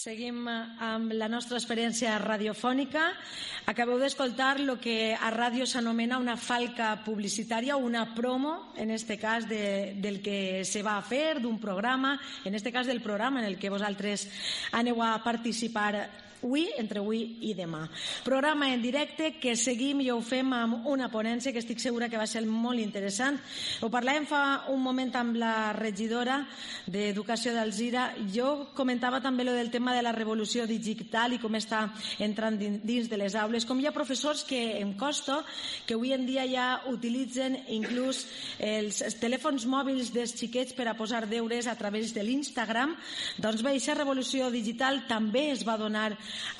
Seguim amb la nostra experiència radiofònica. Acabeu d'escoltar el que a ràdio s'anomena una falca publicitària una promo, en este cas de, del que se va a fer, d'un programa, en este cas del programa en el que vosaltres aneu a participar avui, entre avui i demà. Programa en directe que seguim i ho fem amb una ponència que estic segura que va ser molt interessant. Ho parlàvem fa un moment amb la regidora d'Educació d'Alzira. Jo comentava també lo del tema de la revolució digital i com està entrant dins de les aules. Com hi ha professors que em costa que avui en dia ja utilitzen inclús els telèfons mòbils dels xiquets per a posar deures a través de l'Instagram. Doncs bé, aquesta revolució digital també es va donar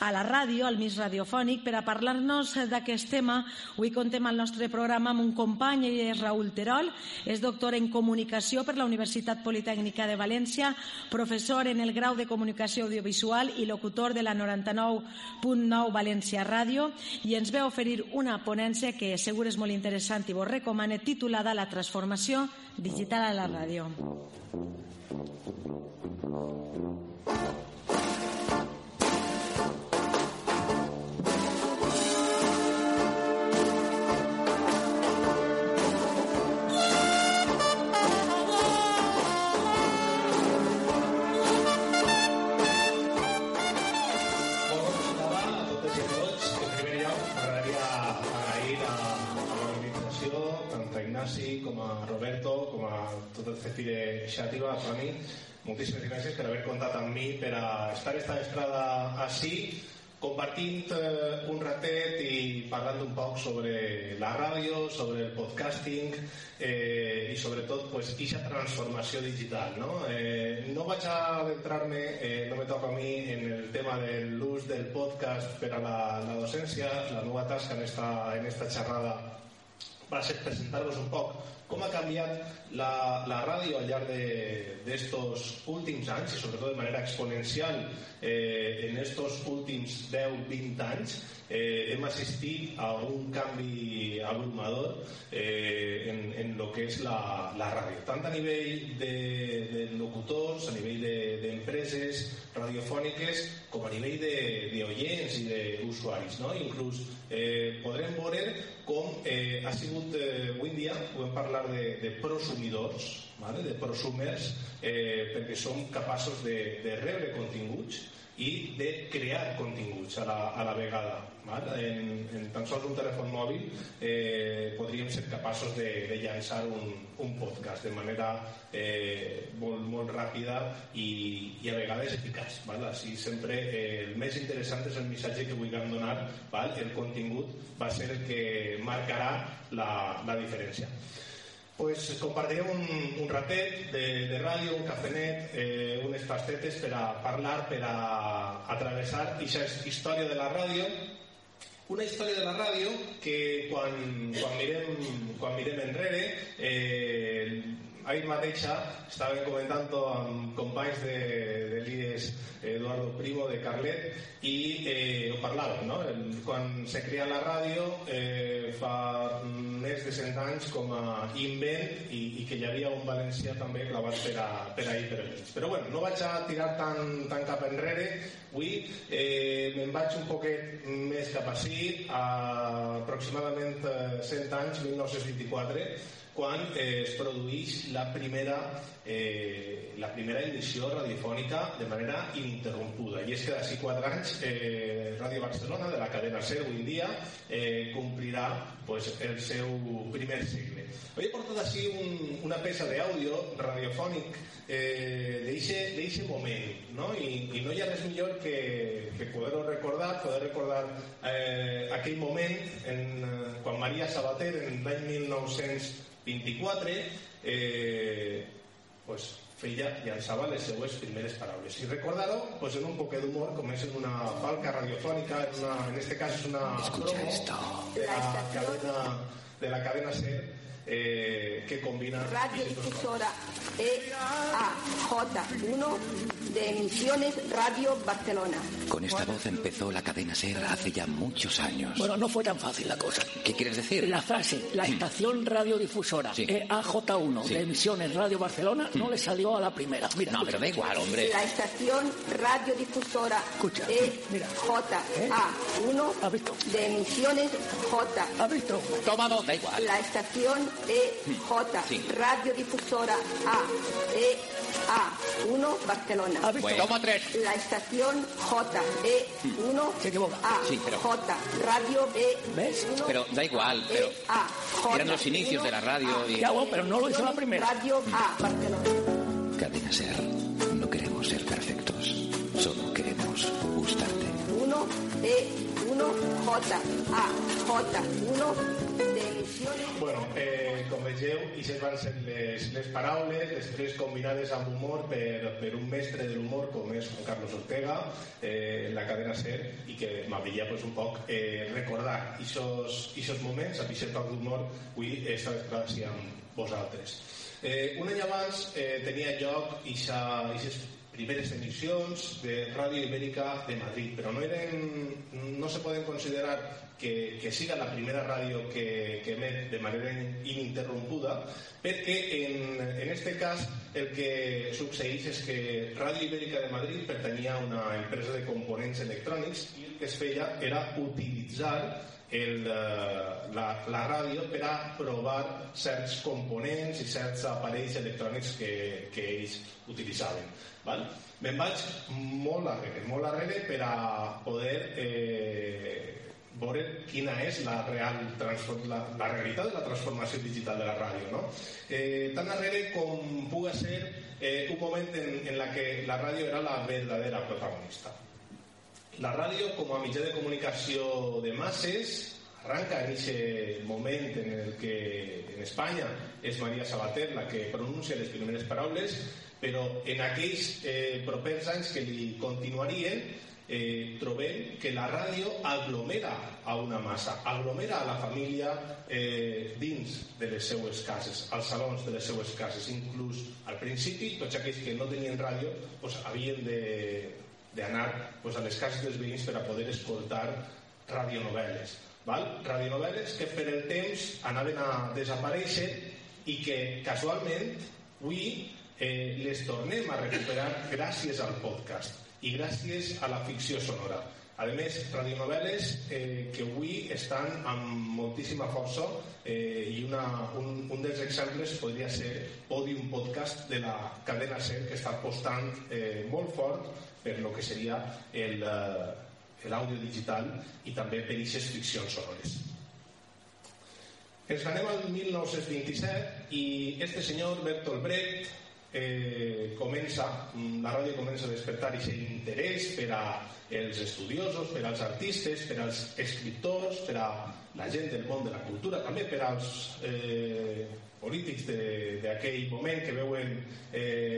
a la ràdio, al mig radiofònic, per a parlar-nos d'aquest tema. Avui contem al nostre programa amb un company, ell és Raül Terol, és doctor en Comunicació per la Universitat Politècnica de València, professor en el grau de Comunicació Audiovisual i locutor de la 99.9 València Ràdio, i ens ve oferir una ponència que segur és molt interessant i vos recomane, titulada La transformació digital a la ràdio. Ignasi, a Roberto, com a tot el Cefire Xàtiva, Toni, moltíssimes gràcies per haver comptat amb mi per a estar esta vesprada així, compartint eh, un ratet i parlant un poc sobre la ràdio, sobre el podcasting eh, i sobretot pues, aquesta transformació digital. No, eh, no vaig a adentrar-me, eh, no me toca a mi, en el tema de l'ús del podcast per a la, la docència, la nova tasca en esta, en esta xerrada va a ser presentar-vos un poc com ha canviat la, la ràdio al llarg d'estos de, últims anys i sobretot de manera exponencial eh, en estos últims 10-20 anys eh, hem assistit a un canvi abrumador eh, en, en lo que és la, la ràdio tant a nivell de, de locutors a nivell d'empreses de, radiofòniques com a nivell d'oients i d'usuaris no? inclús eh, podrem veure com eh, ha sigut eh, avui dia, podem parlar de, de prosumidors, vale? de prosumers, eh, perquè som capaços de, de rebre continguts i de crear continguts a la, a la vegada. Val? En, en tan sols un telèfon mòbil eh, podríem ser capaços de, de llançar un, un podcast de manera eh, molt, molt ràpida i, i a vegades eficaç. Val? Així sempre eh, el més interessant és el missatge que vulguem donar, val? el contingut va ser el que marcarà la, la diferència pues compartirem un, un ratet de, de ràdio, un cafenet, eh, unes pastetes per a parlar, per a atravessar aquesta història de la ràdio. Una història de la ràdio que quan, quan, mirem, quan mirem enrere eh, ahir mateixa estàvem comentant amb companys de, de l'IES Eduardo Primo de Carlet i eh, ho parlàvem no? quan se crea la ràdio eh, fa més de 100 anys com a invent i, i que hi havia un valencià també clavat per, a, per per. Però bueno, no vaig a tirar tan, tan cap enrere, avui eh, me'n vaig un poquet més cap a aproximadament 100 eh, anys, 1924, quan eh, es produeix la primera, eh, la primera emissió radiofònica de manera ininterrompuda. I és que d'ací quatre anys eh, Ràdio Barcelona, de la cadena SER avui en dia, eh, complirà pues, el seu primer segle. Avui he portat així un, una peça d'àudio radiofònic eh, d'aquest moment, no? I, i no hi ha res millor que, que poder-ho recordar, poder recordar eh, aquell moment en, eh, quan Maria Sabater, en l'any 1924, eh, pues, feia llançava les seues primeres paraules. Si recordar-ho, pues en un poquet d'humor, com és en una falca radiofònica, en, una, en este cas és una Escucha promo esto. de la cadena, de la cadena SER eh, que combina... Radiodifusora EAJ1 de Emisiones Radio Barcelona. Con esta voz empezó la cadena SER hace ya muchos años. Bueno, no fue tan fácil la cosa. ¿Qué quieres decir? La frase, la estación radiodifusora Sí. EAJ1 Sí. de Emisiones Radio Barcelona no le salió a la primera. Mira, No, escucha. pero da igual, hombre. La estación radiodifusora Escucha, mira. EJA1 ¿Has visto? de Emisiones J. ¿Has visto? Toma dos, da igual. La estación EJ Sí. radiodifusora A EA1 Barcelona. ¿Has visto? Bueno, toma tres. La estación JE1 Se equivoca. A Sí, pero- J Radio E ¿Ves? Pero da igual, pero A J eran los inicios de la radio y... Ya, bueno, pero no lo hizo la primera. Radio A Barcelona. Cadena SER. No queremos ser perfectos. Solo queremos gustarte. 1 E1 J A J1 de emisiones Bueno, eh, com vegeu, aquestes van ser les, les paraules, després combinades amb humor per, per un mestre de l'humor com és Juan Carlos Ortega, eh, en la cadena SER, i que m'havia pues, un poc eh, recordar aquests moments, aquest toc d'humor, avui esta desgràcia amb vosaltres. Eh, un any abans eh, tenia lloc aquestes primeres emissions de Ràdio Ibèrica de Madrid, però no, eren, no se poden considerar que, que siga la primera ràdio que, que emet de manera ininterrompuda, perquè en, en este cas el que succeeix és que Ràdio Ibèrica de Madrid pertanyia a una empresa de components electrònics i el que es feia era utilitzar el, eh, la, la ràdio per a provar certs components i certs aparells electrònics que, que ells utilitzaven. Val? Me'n vaig molt darrere, molt darrere per a poder eh, veure quina és la, real la, la realitat de la transformació digital de la ràdio. No? Eh, tan darrere com puga ser eh, un moment en, en la que la ràdio era la verdadera protagonista. La ràdio, com a mitjà de comunicació de masses, arranca en aquest moment en el que en Espanya és Maria Sabater la que pronuncia les primeres paraules, però en aquells eh, propers anys que li continuarien eh, trobem que la ràdio aglomera a una massa, aglomera a la família eh, dins de les seues cases, als salons de les seues cases. Inclús al principi, tots aquells que no tenien ràdio pues, havien de, d'anar pues, a les cases dels veïns per a poder escoltar radionovel·les. Val? Radionovel·les que per el temps anaven a desaparèixer i que casualment avui eh, les tornem a recuperar gràcies al podcast i gràcies a la ficció sonora. A més, radionovel·les eh, que avui estan amb moltíssima força eh, i una, un, un dels exemples podria ser Podium Podcast de la cadena SER que està apostant eh, molt fort per lo que seria el, eh, l'àudio digital i també per aquestes ficcions sonores. Ens anem al 1927 i este senyor Bertolt Brecht eh, comença, la ràdio comença a despertar aquest interès per a els estudiosos, per als artistes, per als escriptors, per a la gent del món de la cultura, també per als eh, polítics d'aquell moment que veuen eh,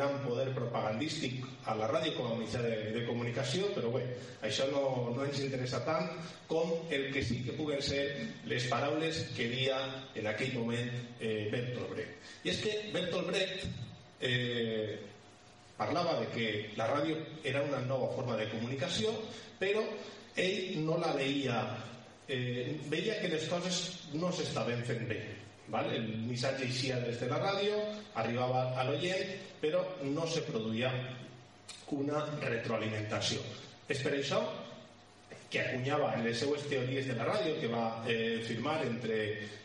gran poder propagandístic a la ràdio com a mitjà de, de comunicació, però bé, això no, no ens interessa tant com el que sí que puguen ser les paraules que dia en aquell moment eh, Bertolt Brecht. I és que Bertolt Brecht eh, parlava de que la ràdio era una nova forma de comunicació, però ell no la veia, eh, veia que les coses no s'estaven fent bé. Val? El missatge eixia des de la ràdio, arribava a l'oient, però no se produïa una retroalimentació. És per això que acunyava en les seues teories de la ràdio, que va eh, firmar entre,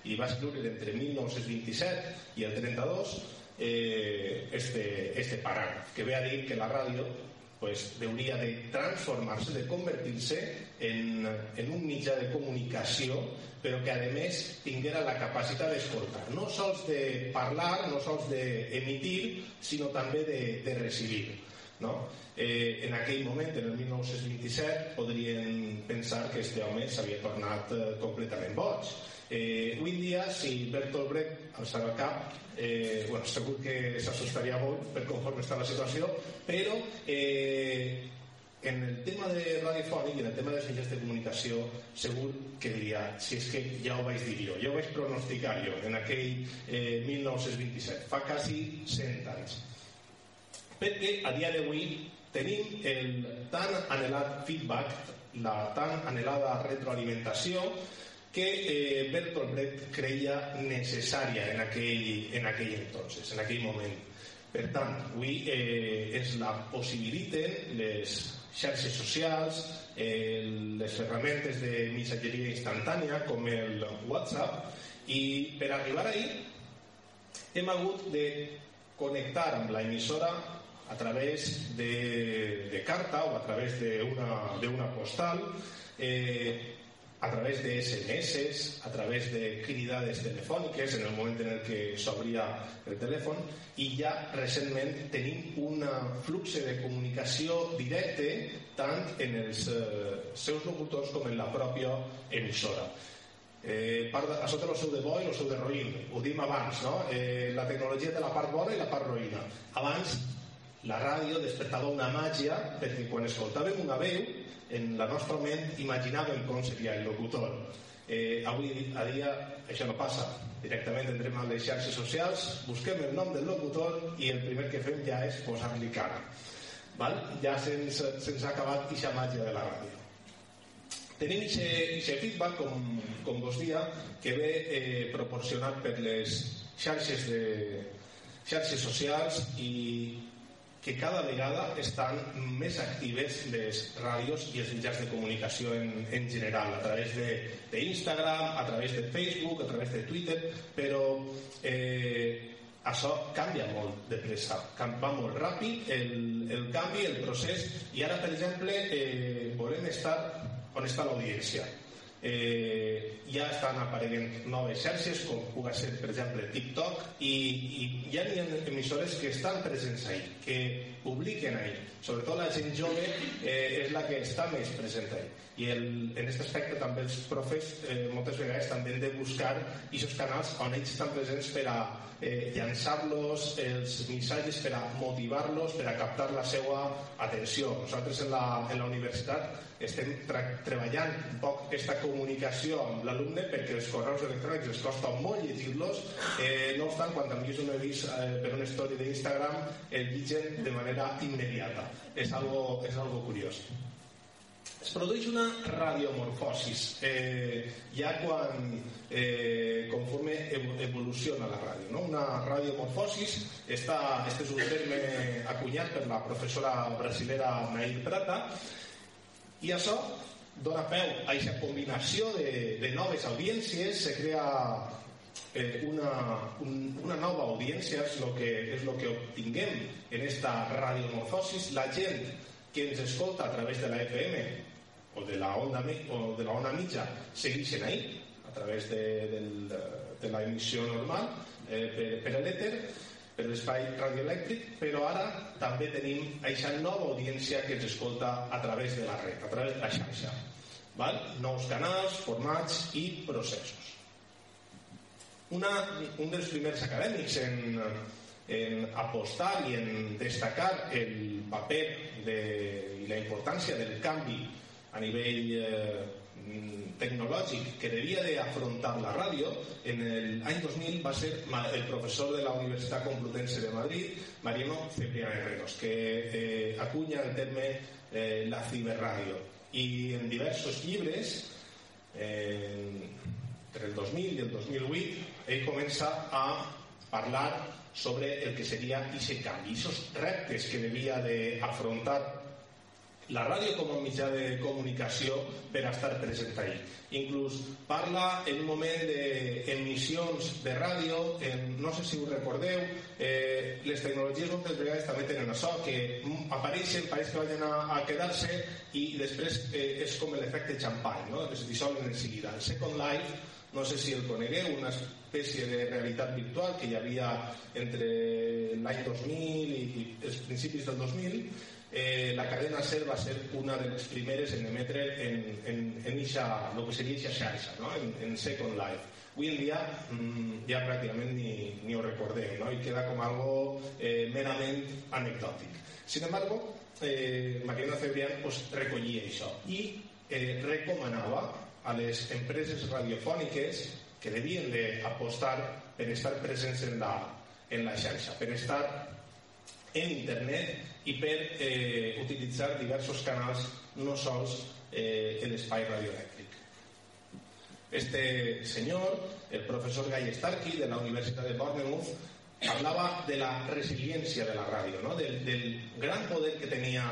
i va escriure entre 1927 i el 32, eh, este, este paràgraf, que ve a dir que la ràdio pues, hauria de transformar-se, de convertir-se en, en un mitjà de comunicació, però que a més tinguera la capacitat d'escoltar, no sols de parlar, no sols d'emitir, sinó també de, de recibir. No? Eh, en aquell moment, en el 1927, podrien pensar que este home s'havia tornat eh, completament boig Eh, avui dia, si Bertolt Brecht alçar el cap, eh, bueno, segur que s'assustaria molt per conforme està la situació, però eh, en el tema de radiofònic i en el tema dels mitjans de comunicació segur que diria, si és que ja ho vaig dir jo, ja ho vaig pronosticar jo en aquell eh, 1927, fa quasi 100 anys. Perquè a dia d'avui tenim el tan anhelat feedback, la tan anhelada retroalimentació que eh, Bertolt Brecht creia necessària en aquell, en aquell entonces, en aquell moment. Per tant, avui eh, ens la possibiliten les xarxes socials, eh, les ferramentes de missatgeria instantània com el WhatsApp i per arribar ahí hem hagut de connectar amb la emissora a través de, de carta o a través d'una postal eh, a través de SMS, a través de cridades telefòniques en el moment en el que s'obria el telèfon i ja recentment tenim un flux de comunicació directe tant en els eh, seus locutors com en la pròpia emissora. Eh, part de, això el seu de bo i el seu de roïn, ho dim abans, no? Eh, la tecnologia té la part bona i la part roïna. Abans la ràdio despertava una màgia perquè quan escoltàvem una veu en la nostra ment imaginàvem com seria el locutor. Eh, avui a dia això no passa. Directament entrem a les xarxes socials, busquem el nom del locutor i el primer que fem ja és posar-li cara. Val? Ja se'ns se ha acabat aquesta màgia de la ràdio. Tenim aquest feedback, com, com vos dia, que ve eh, proporcionat per les xarxes, de, xarxes socials i que cada vegada estan més actives les ràdios i els mitjans de comunicació en, en general, a través d'Instagram, a través de Facebook, a través de Twitter, però eh, això canvia molt de pressa, va molt ràpid el, el canvi, el procés, i ara, per exemple, eh, volem estar on està l'audiència eh, ja estan apareguent noves xarxes com pugui ser per exemple TikTok i, i ja hi ha emissores que estan presents ahí que publiquen ahí. Sobretot la gent jove eh, és la que està més present ahí i el, en aquest aspecte també els profes eh, moltes vegades també han de buscar aquests canals on ells estan presents per a eh, llançar-los els missatges per a motivar-los per a captar la seva atenció. Nosaltres en la, en la universitat estem treballant un poc aquesta comunicació amb l'alumne perquè els correus electrònics els costa molt llegir-los. Eh, no obstant quan t'envies un avís eh, per una història d'Instagram el llitgen de manera immediata. És algo, és algo curiós es produeix una radiomorfosis eh, ja quan eh, conforme evoluciona la ràdio no? una radiomorfosis està, este és un terme acunyat per la professora brasilera Nair Prata i això dona peu a aquesta combinació de, de noves audiències, se crea eh, una, un, una nova audiència, és el que, és lo que obtinguem en esta radiomorfosis. La gent que ens escolta a través de la FM o de la onda, o de la onda mitja segueixen ahí, a través de, de, de la emissió normal eh, per, per l'èter, per l'espai radioelèctric, però ara també tenim aquesta nova audiència que ens escolta a través de la red, a través de la xarxa. Val? Nous canals, formats i processos. Una, un dels primers acadèmics en, en apostar i en destacar el paper de, i la importància del canvi a nivell eh, tecnològic que devia d'afrontar la ràdio en l'any 2000 va ser el professor de la Universitat Complutense de Madrid Mariano Cebrián Herreros que eh, acunya el terme eh, la ciberràdio i en diversos llibres eh, entre el 2000 i el 2008 ell comença a parlar sobre el que seria aquest canvi, aquests reptes que devia d'afrontar la ràdio com a mitjà de comunicació per estar present ahí. Inclús parla en un moment d'emissions de ràdio, en, no sé si ho recordeu, eh, les tecnologies moltes vegades també tenen això, que apareixen, pareix que vayan a, a quedar-se i després eh, és com l'efecte xampany, no? es dissolen en seguida. El Second Life, no sé si el conegueu, una espècie de realitat virtual que hi havia entre l'any 2000 i, i els principis del 2000, eh, la cadena SER va ser una de les primeres en emetre en, en, en ixa, lo que seria ixa xarxa, no? en, en Second Life. Avui en dia mmm, ja pràcticament ni, ni ho recordem no? i queda com algo eh, merament anecdòtic. Sin embargo, eh, Mariana Cebrián pues, recollia això i eh, recomanava a les empreses radiofòniques que devien d'apostar per estar presents en la, en la xarxa, per estar en internet i per eh, utilitzar diversos canals no sols eh, l'espai radioelèctric. Este señor, el profesor Guy Starkey de la Universidad de Bournemouth, hablaba de la resiliencia de la radio, ¿no? del, del gran poder que tenía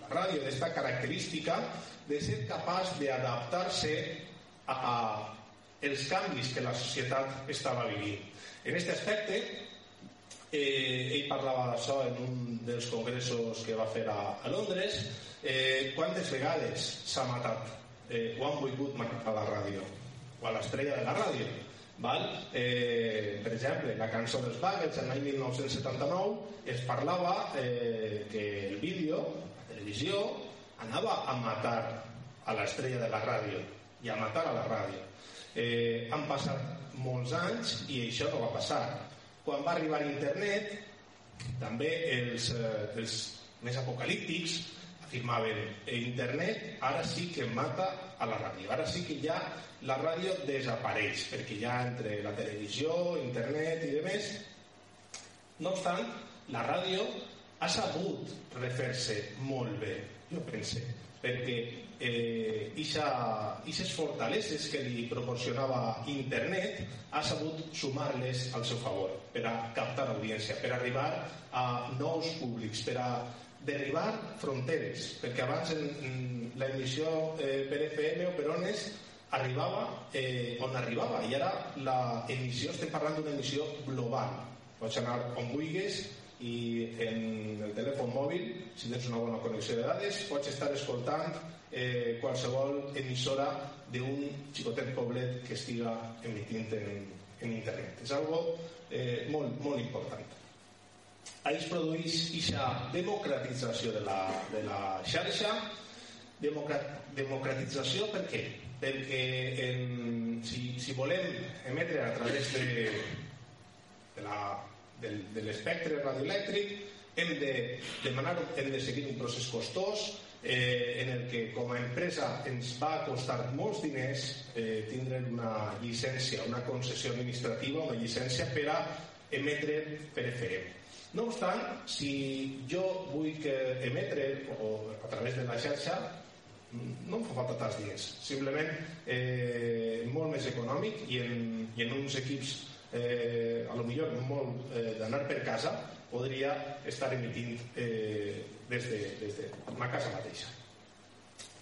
la radio, de esta característica de ser capaz de adaptarse a, a els canvis que la societat estava vivint. En aquest aspecte, eh, ell parlava d'això en un dels congressos que va fer a, a Londres, eh, quantes vegades s'ha matat eh, o han volgut matar la ràdio o a l'estrella de la ràdio. Val? Eh, per exemple, la cançó dels Buggles, en l'any 1979, es parlava eh, que el vídeo, la televisió, anava a matar a l'estrella de la ràdio i a matar a la ràdio. Eh, han passat molts anys i això no va passar. Quan va arribar internet, també els, eh, els més apocalíptics afirmaven internet ara sí que mata a la ràdio, ara sí que ja la ràdio desapareix, perquè ja entre la televisió, internet i demés, no obstant, la ràdio ha sabut refer-se molt bé, jo pense, perquè eh, aquestes fortaleses que li proporcionava internet ha sabut sumar-les al seu favor per a captar audiència, per arribar a nous públics, per a derribar fronteres, perquè abans en, en l'emissió eh, per FM o per ones arribava eh, on arribava i ara l'emissió, estem parlant d'una emissió global. Pots anar on vulguis i en el telèfon mòbil si tens una bona connexió de dades pots estar escoltant eh, qualsevol emissora d'un xicotet poblet que estiga emitint en, en internet. És algo eh, molt, molt important. Ahir es produeix aquesta democratització de la, de la xarxa. Democrat, democratització per què? perquè en, si, si volem emetre a través de, de la, del, de l'espectre radioelèctric hem de demanar, hem de seguir un procés costós eh, en el que com a empresa ens va costar molts diners eh, tindre una llicència, una concessió administrativa, una llicència per a emetre per FM. No obstant, si jo vull que emetre o a través de la xarxa, no em fa falta tants diners simplement eh, molt més econòmic i en, i en uns equips eh, a lo millor molt eh, d'anar per casa podria estar emitint eh, des, de, des de una casa mateixa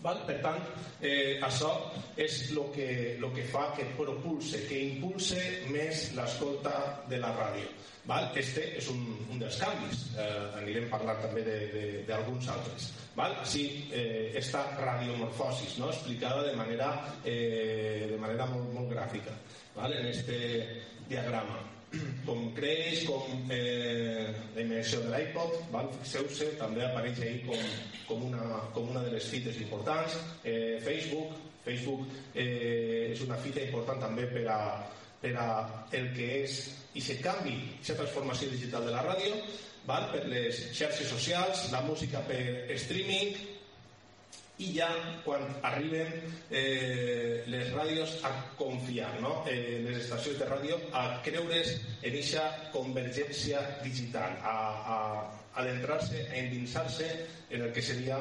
Val? Per tant, eh, això és el que, lo que fa que propulse, que impulse més l'escolta de la ràdio. Val? Este és un, un dels canvis. Eh, anirem parlant també d'alguns altres. Val? Així, eh, esta radiomorfosis, no? explicada de manera, eh, de manera molt, molt gràfica val? en este diagrama com creix, com eh, la immersió de l'iPod, fixeu-se, també apareix ahí com, com, una, com una de les fites importants. Eh, Facebook, Facebook eh, és una fita important també per a, per a el que és i se canvi, aquesta transformació digital de la ràdio, val? per les xarxes socials, la música per streaming, i ja quan arriben eh, les ràdios a confiar, no? eh, les estacions de ràdio a creure's en aquesta convergència digital, a, a adentrar-se, a endinsar-se en el que seria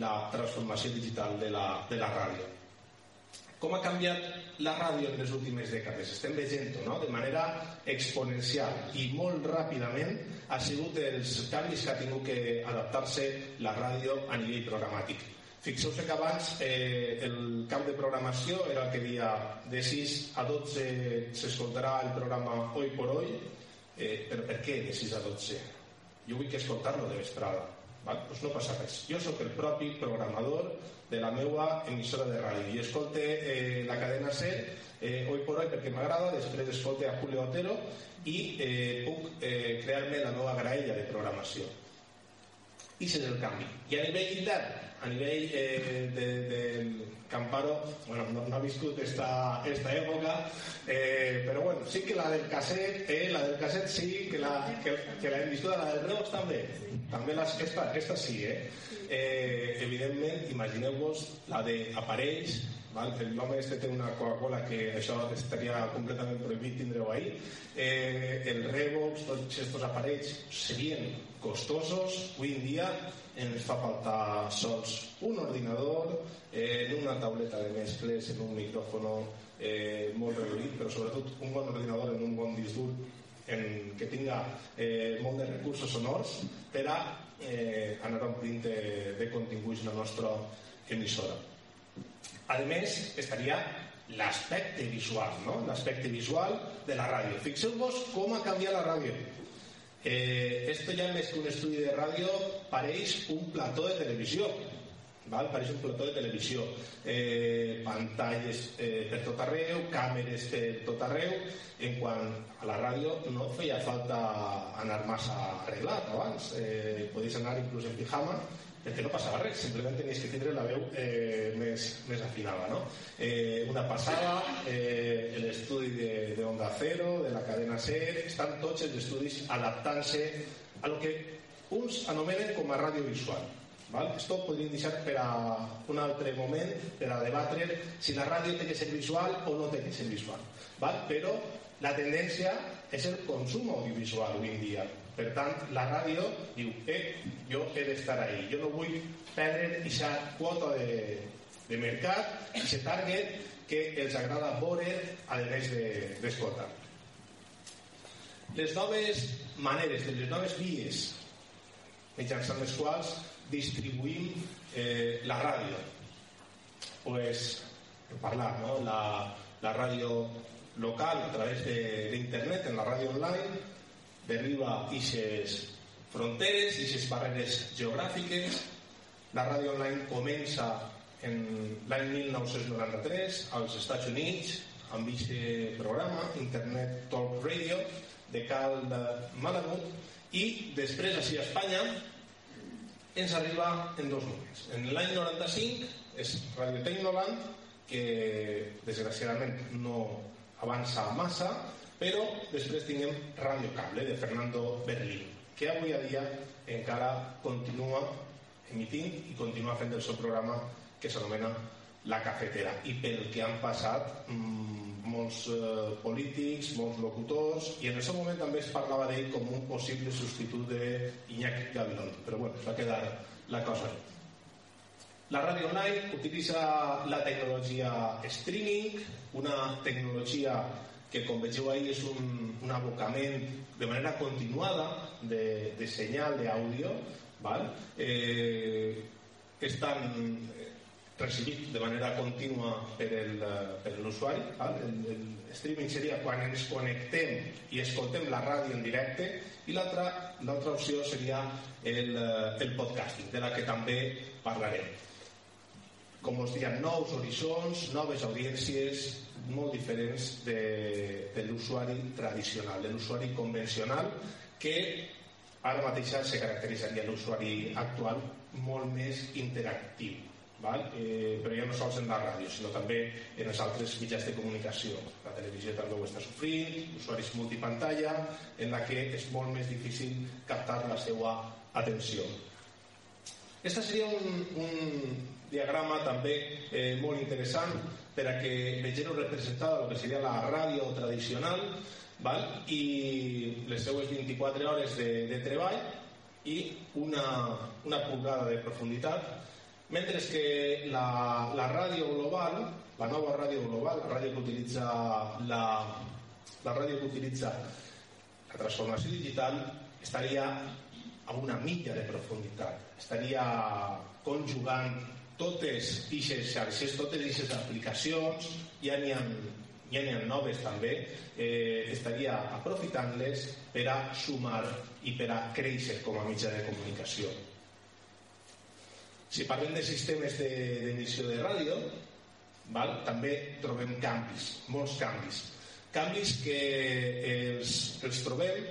la transformació digital de la, de la ràdio. Com ha canviat la ràdio en les últimes dècades? Estem veient no? de manera exponencial i molt ràpidament ha sigut els canvis que ha tingut que adaptar-se la ràdio a nivell programàtic Fixeu-se que abans eh, el camp de programació era el que dia de 6 a 12 s'escoltarà el programa Hoy por Hoy, eh, però per què de 6 a 12? Jo vull que escoltar-lo de vesprada. Val? Pues no passa res. Jo sóc el propi programador de la meva emissora de ràdio i escolte eh, la cadena C eh, Hoy por Hoy perquè m'agrada, després escolte a Julio Otero i eh, puc eh, crear-me la nova graella de programació. I és el canvi. I a nivell intern, a nivell eh, de, del Camparo, bueno, no, no ha viscut esta, esta època, eh, però bueno, sí que la del casset, eh, la del casset sí que la, que, que la hem viscut, la del Revox també. També les, esta, aquesta sí, eh? eh evidentment, imagineu-vos la d'aparells, val? l'home este té una Coca-Cola que això estaria completament prohibit tindre-ho ahir eh, el Revox, tots aquests aparells serien costosos avui en dia ens fa faltar sols un ordinador eh, una tauleta de mescles en un micròfono eh, molt reduït però sobretot un bon ordinador en un bon disc dur en, que tinga eh, molt de recursos sonors per a eh, anar omplint de, de continguts la nostra emissora a més, estaria l'aspecte visual, no? l'aspecte visual de la ràdio. Fixeu-vos com ha canviat la ràdio. Eh, esto ja més que un estudi de ràdio pareix un plató de televisió val? pareix un plató de televisió eh, pantalles eh, per tot arreu càmeres per tot arreu en quant a la ràdio no feia falta anar massa arreglat abans eh, podies anar inclús en pijama perquè no passava res, simplement tenies que tindre la veu eh, més, més afinada. No? Eh, una passada, eh, l'estudi de, de Onda Cero, de la cadena SER, estan tots els estudis adaptant-se a lo que uns anomenen com a radiovisual. Val? Esto podríem deixar per a un altre moment per a debatre si la ràdio té que ser visual o no té que ser visual. Val? Però la tendència és el consum audiovisual avui en dia per tant, la ràdio diu, eh, jo he d'estar ahí, jo no vull perdre aquesta quota de, de mercat, aquest target que els agrada veure a més d'escoltar. De, les noves maneres, de les noves vies mitjançant les quals distribuïm eh, la ràdio. pues, parlar, no? la, la ràdio local a través d'internet, en la ràdio online, derriba eixes fronteres, eixes barreres geogràfiques. La ràdio online comença en l'any 1993 als Estats Units amb aquest programa, Internet Talk Radio, de Cal de Malamut, i després, així a Espanya, ens arriba en dos moments. En l'any 95 és Radio Tecnoland, que desgraciadament no avança massa, però després tinguem Radio Cable de Fernando Berlín, que avui a dia encara continua emitint i continua fent el seu programa que s'anomena La Cafetera. I pel que han passat mmm, molts eh, polítics, molts locutors, i en seu moment també es parlava d'ell com un possible substitut d'Iñaki Gavilón. Però bueno, va quedar la cosa. La ràdio online utilitza la tecnologia streaming, una tecnologia que com vegeu ahir és un, un abocament de manera continuada de, de senyal d'àudio? Eh, que estan recibit de manera contínua per l'usuari el, el streaming seria quan ens connectem i escoltem la ràdio en directe i l'altra opció seria el, el podcasting de la que també parlarem com us deia, nous horitzons, noves audiències, molt diferents de, de l'usuari tradicional, de l'usuari convencional, que ara mateix se caracteritzaria l'usuari actual molt més interactiu. Val? Eh, però ja no sols en la ràdio, sinó també en els altres mitjans de comunicació. La televisió també ho està sofrint, usuaris multipantalla, en la que és molt més difícil captar la seva atenció. Aquesta seria un, un diagrama també eh, molt interessant per a que vegeu representada el que seria la ràdio tradicional val? i les seues 24 hores de, de treball i una, una pulgada de profunditat mentre que la, la ràdio global la nova ràdio global la ràdio que utilitza la, la ràdio que utilitza la transformació digital estaria a una milla de profunditat estaria conjugant totes aquestes xarxes, totes aquestes aplicacions, ja n'hi ha, ja n'hi ha noves també, eh, estaria aprofitant-les per a sumar i per a créixer com a mitjà de comunicació. Si parlem de sistemes d'emissió de, de ràdio, val, també trobem canvis, molts canvis. Canvis que els, els trobem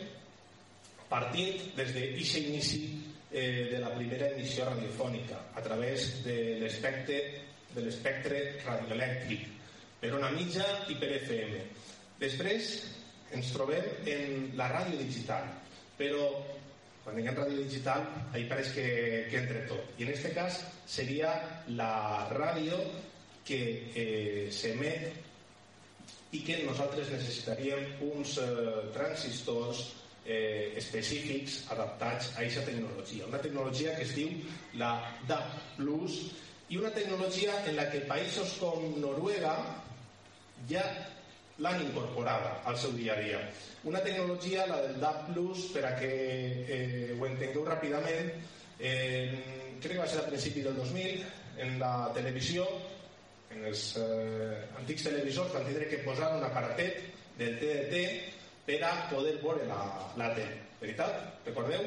partint des d'aquest inici eh, de la primera emissió radiofònica a través de l'espectre de l'espectre radioelèctric per ona mitja i per FM. Després ens trobem en la ràdio digital, però quan diguem ràdio digital, ahí pareix que, que entre tot. I en aquest cas seria la ràdio que eh, s'emet i que nosaltres necessitaríem uns eh, transistors eh, específics adaptats a aquesta tecnologia. Una tecnologia que es diu la DAB+, i una tecnologia en la que països com Noruega ja l'han incorporada al seu dia a dia. Una tecnologia, la del DAB+, per a que eh, ho entengueu ràpidament, eh, crec que va ser a principi del 2000, en la televisió, en els eh, antics televisors van tindre que posar un aparatet del TDT per a poder veure la, la tele. Veritat? Recordeu?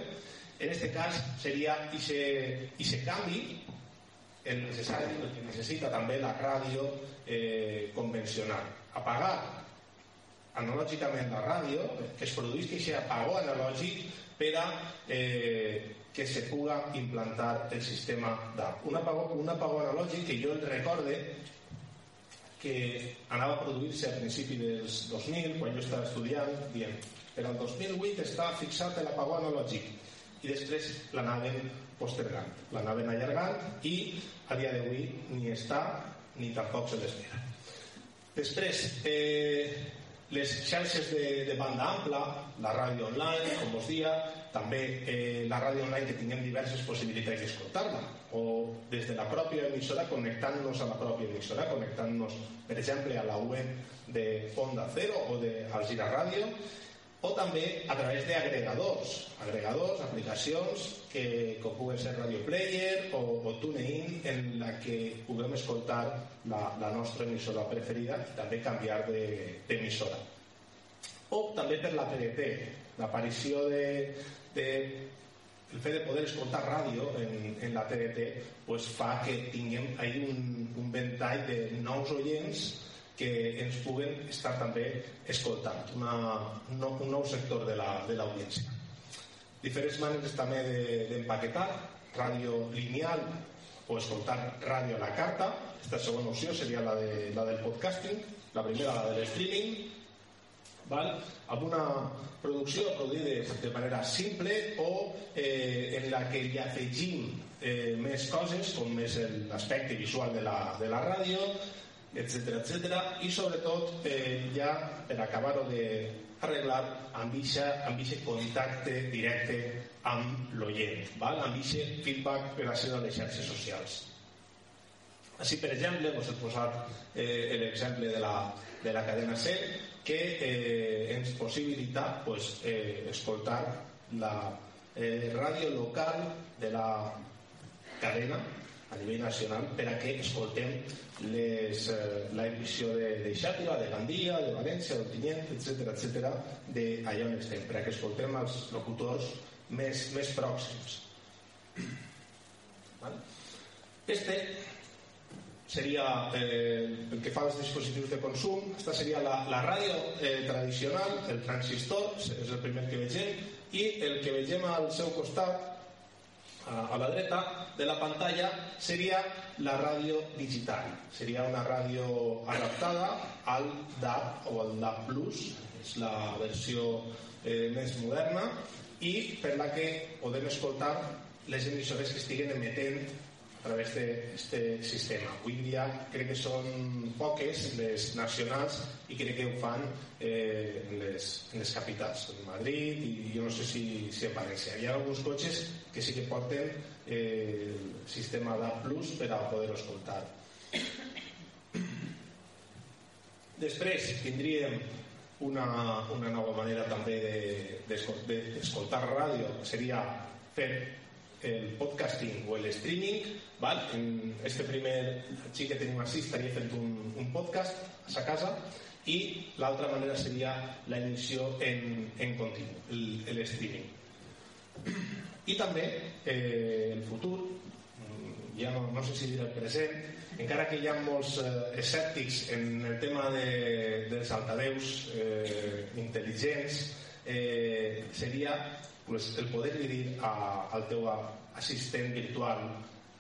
En aquest cas seria aquest canvi el necessari, el que necessita també la ràdio eh, convencional. Apagar analògicament la ràdio, que es produís aquest apagó analògic per a eh, que se puga implantar el sistema DAB. Un apagó, un apagó analògic que jo el recorde que anava a produir-se a principi dels 2000, quan jo estava estudiant, dient però el 2008 està fixat l'apagó analògic i després l'anaven postergant, l'anaven allargant i a dia d'avui ni està ni tampoc se l'espera. Després, eh, les xarxes de, de banda ampla, la ràdio online, com vos dia, també eh, la ràdio online que tinguem diverses possibilitats d'escoltar-la, o des de la pròpia emissora, connectant-nos a la pròpia emissora, connectant-nos, per exemple, a la web de Onda Cero o de Algira Ràdio, o també a través d'agregadors, agregadors, aplicacions que, que puguen ser Radio Player o, o TuneIn en la que puguem escoltar la, la nostra emissora preferida i també canviar d'emissora. O també per la TDT, l'aparició de, de el fet de poder escoltar ràdio en, en la TDT pues fa que tinguem ahí un, un ventall de nous oients que ens puguen estar també escoltant, una, un, nou, un nou sector de l'audiència. La, Diferents maneres també d'empaquetar, de, ràdio lineal o escoltar ràdio a la carta. Esta segona opció seria la, de, la del podcasting, la primera la del streaming, val? amb una producció produïda de manera simple o eh, en la que hi afegim eh, més coses com és l'aspecte visual de la, de la ràdio, etc etc i sobretot eh, ja per acabar-ho d'arreglar amb aquest contacte directe amb l'oient, amb aquest feedback per a ser les xarxes socials. Així, per exemple, us he posat eh, l'exemple de, la, de la cadena C que eh, ens possibilita pues, eh, escoltar la eh, ràdio local de la cadena a nivell nacional per a que escoltem les, eh, la emissió de, de Xàtiva, de Gandia, de València, d'Ontinyent, etc etc d'allà on estem, per a que escoltem els locutors més, més pròxims. Vale? Este seria eh, el que fa als dispositius de consum esta seria la, la ràdio eh, tradicional el transistor, és el primer que vegem i el que vegem al seu costat a la dreta de la pantalla seria la ràdio digital. Seria una ràdio adaptada al DAB o al DAB+, és la versió eh, més moderna, i per la que podem escoltar les emissores que estiguen emetent través d'aquest sistema. Avui dia crec que són poques les nacionals i crec que ho fan eh, en, les, en les capitals, en Madrid i jo no sé si, si en València. Hi ha alguns cotxes que sí que porten eh, el sistema DAB per a poder escoltar. Després tindríem una, una nova manera també d'escoltar de, de, ràdio, seria fer el podcasting o el streaming, ¿vale? en este primer xic que tenim així estaria fent un, un podcast a sa casa i l'altra manera seria la emissió en, en continu, el, el streaming. I també eh, el futur, ja no, no sé si dir el present, encara que hi ha molts eh, escèptics en el tema de, dels altaveus eh, intel·ligents, eh, seria pues, el poder dir a, al teu assistent virtual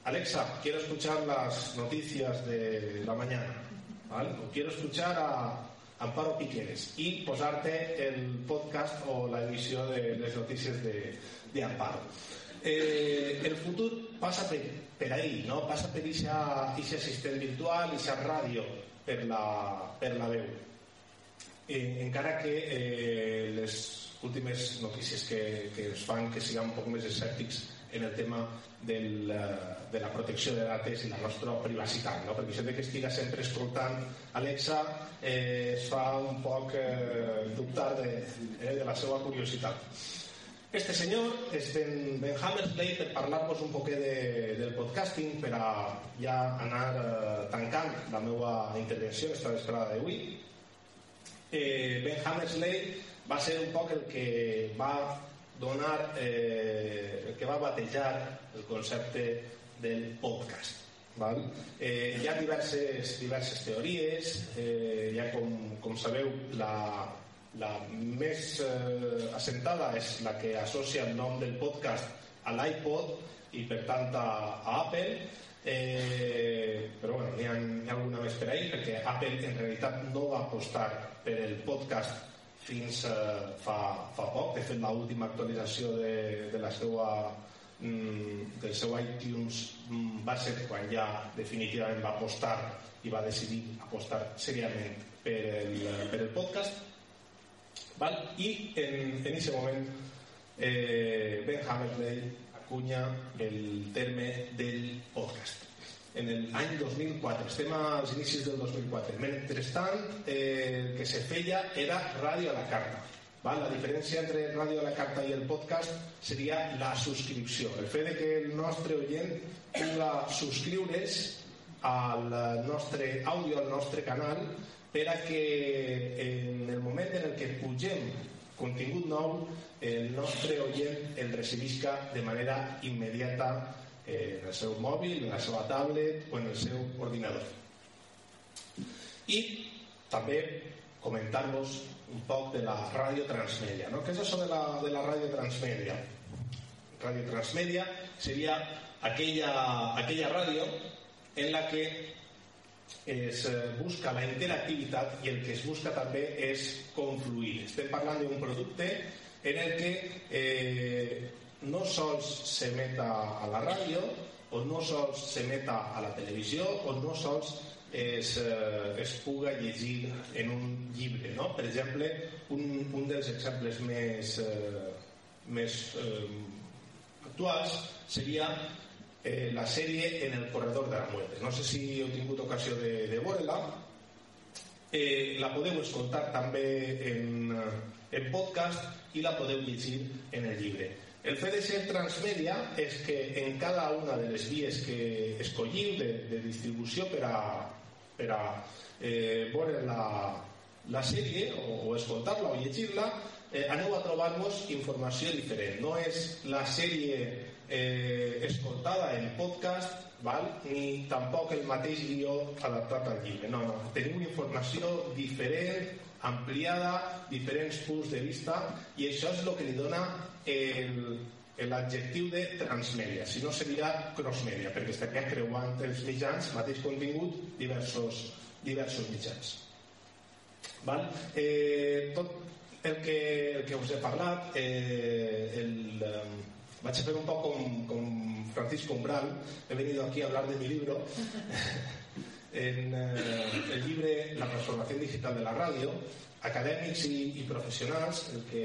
Alexa, quiero escuchar las noticias de la mañana o quiero escuchar a Amparo Piqueres i posar-te el podcast o la emissió de les notícies de, Amparo eh, el futur passa per, per ahí, no? passa per assistent virtual, aquesta ràdio per la, per la veu. Eh, encara que eh, les últimes notícies que, que es fan que siguem un poc més escèptics en el tema del, de la protecció de dades i la nostra privacitat, no? perquè de que estiga sempre escoltant Alexa eh, es fa un poc eh, dubtar de, eh, de la seva curiositat. Este senyor és Ben, ben Hammersley per parlar-vos un poquet de, del podcasting per a ja anar eh, tancant la meva intervenció esta vesprada d'avui. Eh, ben Hammersley va ser un poc el que va donar, eh, el que va batejar el concepte del podcast. Val? Eh, hi ha diverses, diverses teories, eh, ja com, com sabeu la, la més eh, assentada és la que associa el nom del podcast a l'iPod i per tant a, a Apple eh, però bueno, n'hi ha, hi ha alguna més per ahir perquè Apple en realitat no va apostar per el podcast fins eh, fa, fa poc de fet l'última actualització de, de la seva mm, del seu iTunes mm, va ser quan ja definitivament va apostar i va decidir apostar seriament per el, per el podcast Val? I en aquest moment eh, Ben Hammersley acunya el terme del podcast. En l'any 2004, estem als inicis del 2004. Mentrestant, eh, el que se feia era ràdio a la carta. Val? La diferència entre ràdio a la carta i el podcast seria la subscripció. El fet de que el nostre oient pugui subscriure's al nostre àudio, al nostre canal, per a que en el moment en el que pugem contingut nou el nostre oient el recibisca de manera immediata eh, en el seu mòbil, en la seva tablet o en el seu ordinador. I també comentar-vos un poc de la ràdio transmèdia. No? Què és això de la, de la ràdio transmèdia? Ràdio transmèdia seria aquella, aquella ràdio en la que es eh, busca la interactivitat i el que es busca també és confluir. Estem parlant d'un producte en el que eh, no sols s'emeta a la ràdio o no sols s'emeta a la televisió o no sols es, eh, es puga llegir en un llibre. No? Per exemple, un, un dels exemples més, eh, més eh, actuals seria eh, la sèrie En el corredor de la muerte. No sé si heu tingut ocasió de, de veure-la. Eh, la podeu escoltar també en, en podcast i la podeu llegir en el llibre. El fet de ser transmèdia és que en cada una de les vies que escolliu de, de distribució per a, per a eh, veure la, la sèrie o, o escoltar-la o llegir-la, eh, aneu a trobar-vos informació diferent. No és la sèrie eh, escoltada en podcast val? ni tampoc el mateix guió adaptat al llibre. No, no, tenim una informació diferent, ampliada, diferents punts de vista i això és el que li dona l'adjectiu de transmèdia, si no seria crossmèdia, perquè estaria creuant els mitjans, mateix contingut, diversos, diversos mitjans. Val? Eh, tot el que, el que us he parlat, eh, el, eh, vaig a fer un poc com, com Francisco Umbral, he venido aquí a hablar de mi libro, en eh, el llibre La transformació digital de la ràdio, acadèmics i, i professionals, el que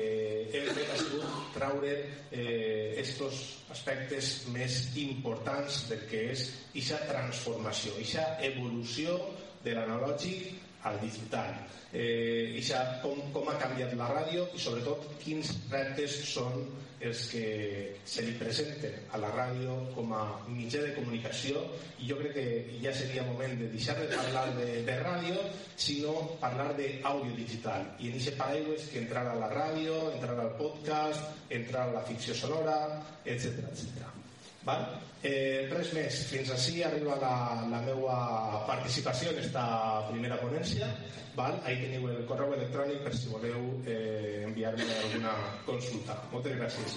hem fet ha sigut traure eh, estos aspectes més importants del que és aquesta transformació, aquesta evolució de l'analògic al digital eh, i com, com ha canviat la ràdio i sobretot quins reptes són els que se li presenten a la ràdio com a mitjà de comunicació. I jo crec que ja seria moment de deixar de parlar de, de ràdio sinó parlar d'àudio digital. I en aquest paraigua que entrar a la ràdio entrar al podcast, entrar a la ficció sonora etc etc. Val? Eh, res més, fins així arriba la, la meva participació en esta primera ponència. Val? Ahí teniu el correu electrònic per si voleu eh, enviar-me alguna consulta. Moltes gràcies.